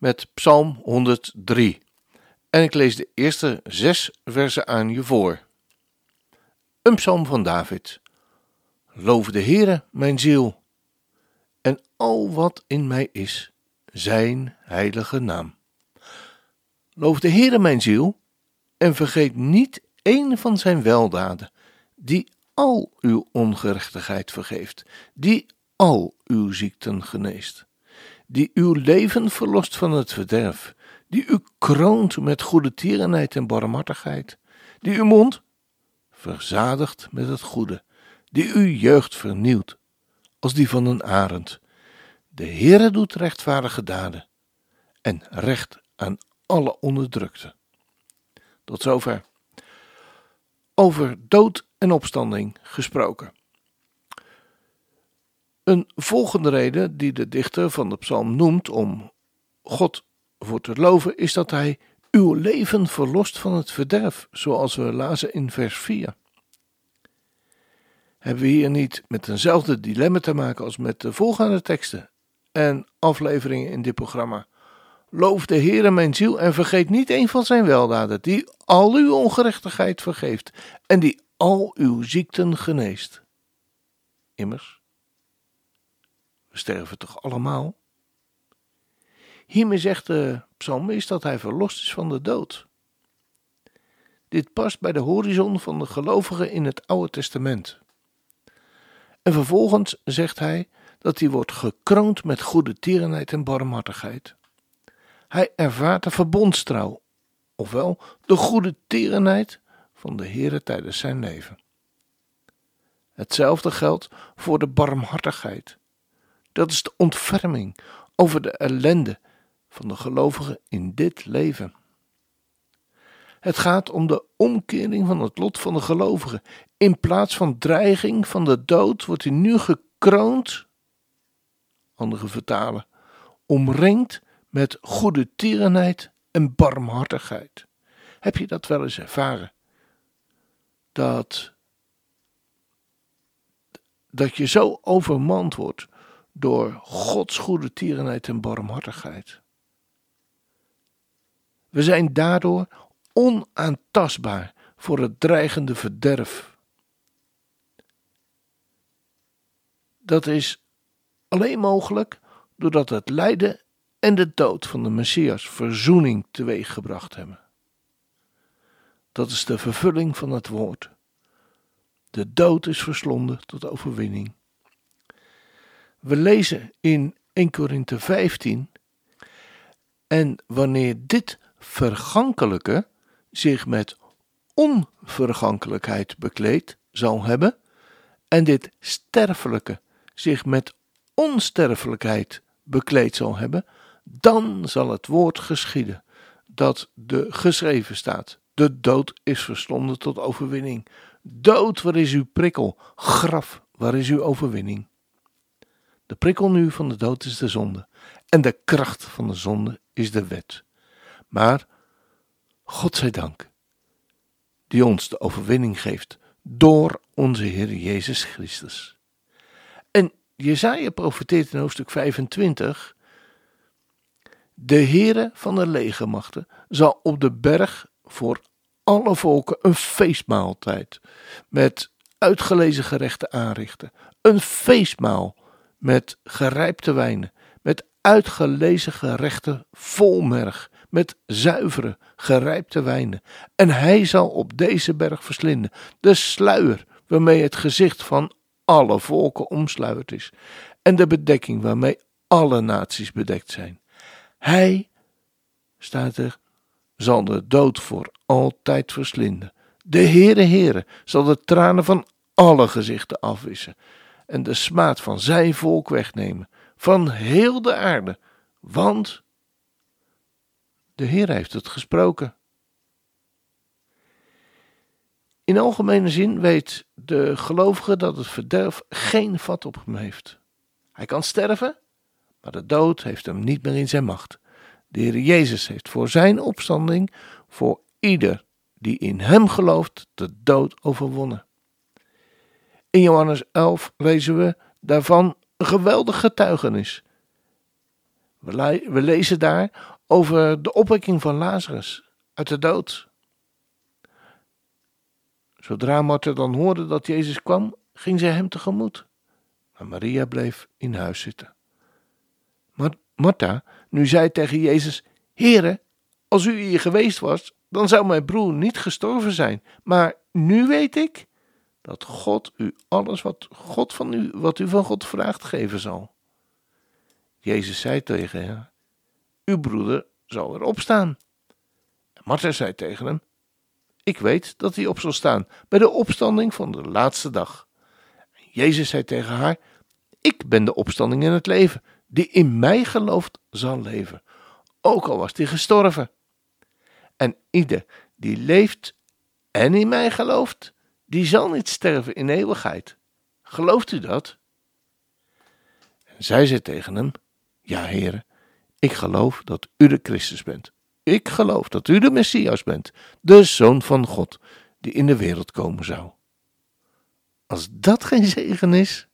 met Psalm 103. En ik lees de eerste zes versen aan je voor. Een psalm van David. Loof de Heere, mijn ziel, en al wat in mij is, zijn heilige naam. Loof de Heere, mijn ziel, en vergeet niet een van zijn weldaden, die al uw ongerechtigheid vergeeft, die al uw ziekten geneest die uw leven verlost van het verderf, die u kroont met goede tierenheid en barmhartigheid, die uw mond verzadigt met het goede, die uw jeugd vernieuwt als die van een arend. De Heere doet rechtvaardige daden en recht aan alle onderdrukte. Tot zover. Over dood en opstanding gesproken. Een volgende reden die de dichter van de psalm noemt om God voor te loven, is dat hij uw leven verlost van het verderf, zoals we lazen in vers 4. Hebben we hier niet met eenzelfde dilemma te maken als met de volgende teksten en afleveringen in dit programma? Loof de Heere mijn ziel en vergeet niet een van zijn weldaden, die al uw ongerechtigheid vergeeft en die al uw ziekten geneest. Immers, we sterven toch allemaal? Hiermee zegt de psalmist dat hij verlost is van de dood. Dit past bij de horizon van de gelovigen in het Oude Testament. En vervolgens zegt hij dat hij wordt gekroond met goede tierenheid en barmhartigheid. Hij ervaart de verbondstrouw, ofwel de goede tierenheid van de Heere tijdens zijn leven. Hetzelfde geldt voor de barmhartigheid dat is de ontferming over de ellende van de gelovigen in dit leven. Het gaat om de omkering van het lot van de gelovigen. In plaats van dreiging van de dood wordt hij nu gekroond, andere vertalen, omringd met goede tierenheid en barmhartigheid. Heb je dat wel eens ervaren? Dat, dat je zo overmand wordt door Gods goede tierenheid en barmhartigheid. We zijn daardoor onaantastbaar voor het dreigende verderf. Dat is alleen mogelijk doordat het lijden en de dood van de Messias verzoening teweeggebracht hebben. Dat is de vervulling van het woord. De dood is verslonden tot overwinning. We lezen in 1 Korinthe 15. En wanneer dit vergankelijke zich met onvergankelijkheid bekleed zal hebben, en dit sterfelijke zich met onsterfelijkheid bekleed zal hebben, dan zal het woord geschieden dat de geschreven staat. De dood is verslonden tot overwinning. Dood, waar is uw prikkel? Graf, waar is uw overwinning? De prikkel nu van de dood is de zonde. En de kracht van de zonde is de wet. Maar, God zij dank, die ons de overwinning geeft door onze Heer Jezus Christus. En Jezaja profeteert in hoofdstuk 25, de Heere van de legermachten zal op de berg voor alle volken een feestmaaltijd met uitgelezen gerechten aanrichten. Een feestmaal met gerijpte wijnen, met uitgelezen gerechten vol merg, met zuivere gerijpte wijnen. En hij zal op deze berg verslinden de sluier waarmee het gezicht van alle volken omsluierd is, en de bedekking waarmee alle naties bedekt zijn. Hij, staat er, zal de dood voor altijd verslinden. De Heere Heere zal de tranen van alle gezichten afwissen en de smaad van zijn volk wegnemen, van heel de aarde, want De Heer heeft het gesproken. In algemene zin weet de gelovige dat het verderf geen vat op hem heeft. Hij kan sterven, maar de dood heeft hem niet meer in zijn macht. De Heer Jezus heeft voor zijn opstanding, voor ieder die in hem gelooft, de dood overwonnen. In Johannes 11 lezen we daarvan een geweldig getuigenis. We, lezen daar over de opwekking van Lazarus uit de dood. Zodra Martha dan hoorde dat Jezus kwam, ging zij hem tegemoet. Maar Maria bleef in huis zitten. Maar Martha nu zei tegen Jezus: Heere, als u hier geweest was, dan zou mijn broer niet gestorven zijn. Maar nu weet ik dat God u alles wat God van u, wat u van God vraagt, geven zal. Jezus zei tegen haar: Uw broeder zal erop staan. En Martha zei tegen hem: Ik weet dat hij op zal staan bij de opstanding van de laatste dag. En Jezus zei tegen haar: Ik ben de opstanding en het leven. Die in mij gelooft, zal leven, ook al was hij gestorven. En ieder die leeft en in mij gelooft, die zal niet sterven in eeuwigheid. Gelooft u dat? En zij zei tegen hem: Ja, heren, ik geloof dat u de Christus bent. Ik geloof dat u de Messias bent, de Zoon van God, die in de wereld komen zou. Als dat geen zegen is.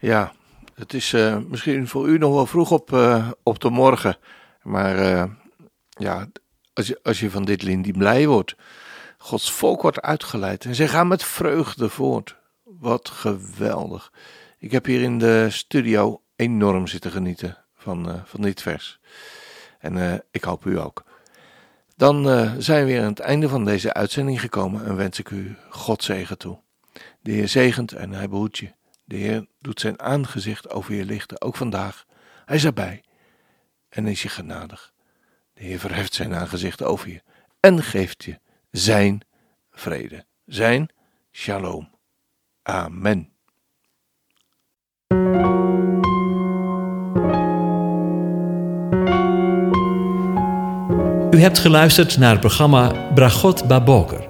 Ja, het is uh, misschien voor u nog wel vroeg op, uh, op de morgen. Maar uh, ja, als je, als je van dit lindie blij wordt. Gods volk wordt uitgeleid en ze gaan met vreugde voort. Wat geweldig. Ik heb hier in de studio enorm zitten genieten van, van dit vers. En ik hoop u ook. Dan zijn we weer aan het einde van deze uitzending gekomen en wens ik u God zegen toe. De Heer zegent en hij behoedt je. De Heer doet zijn aangezicht over je lichten, ook vandaag. Hij is erbij en is je genadig. De Heer verheft zijn aangezicht over je en geeft je zijn vrede. Zijn shalom. Amen. U hebt geluisterd naar het programma Bragot Baboker.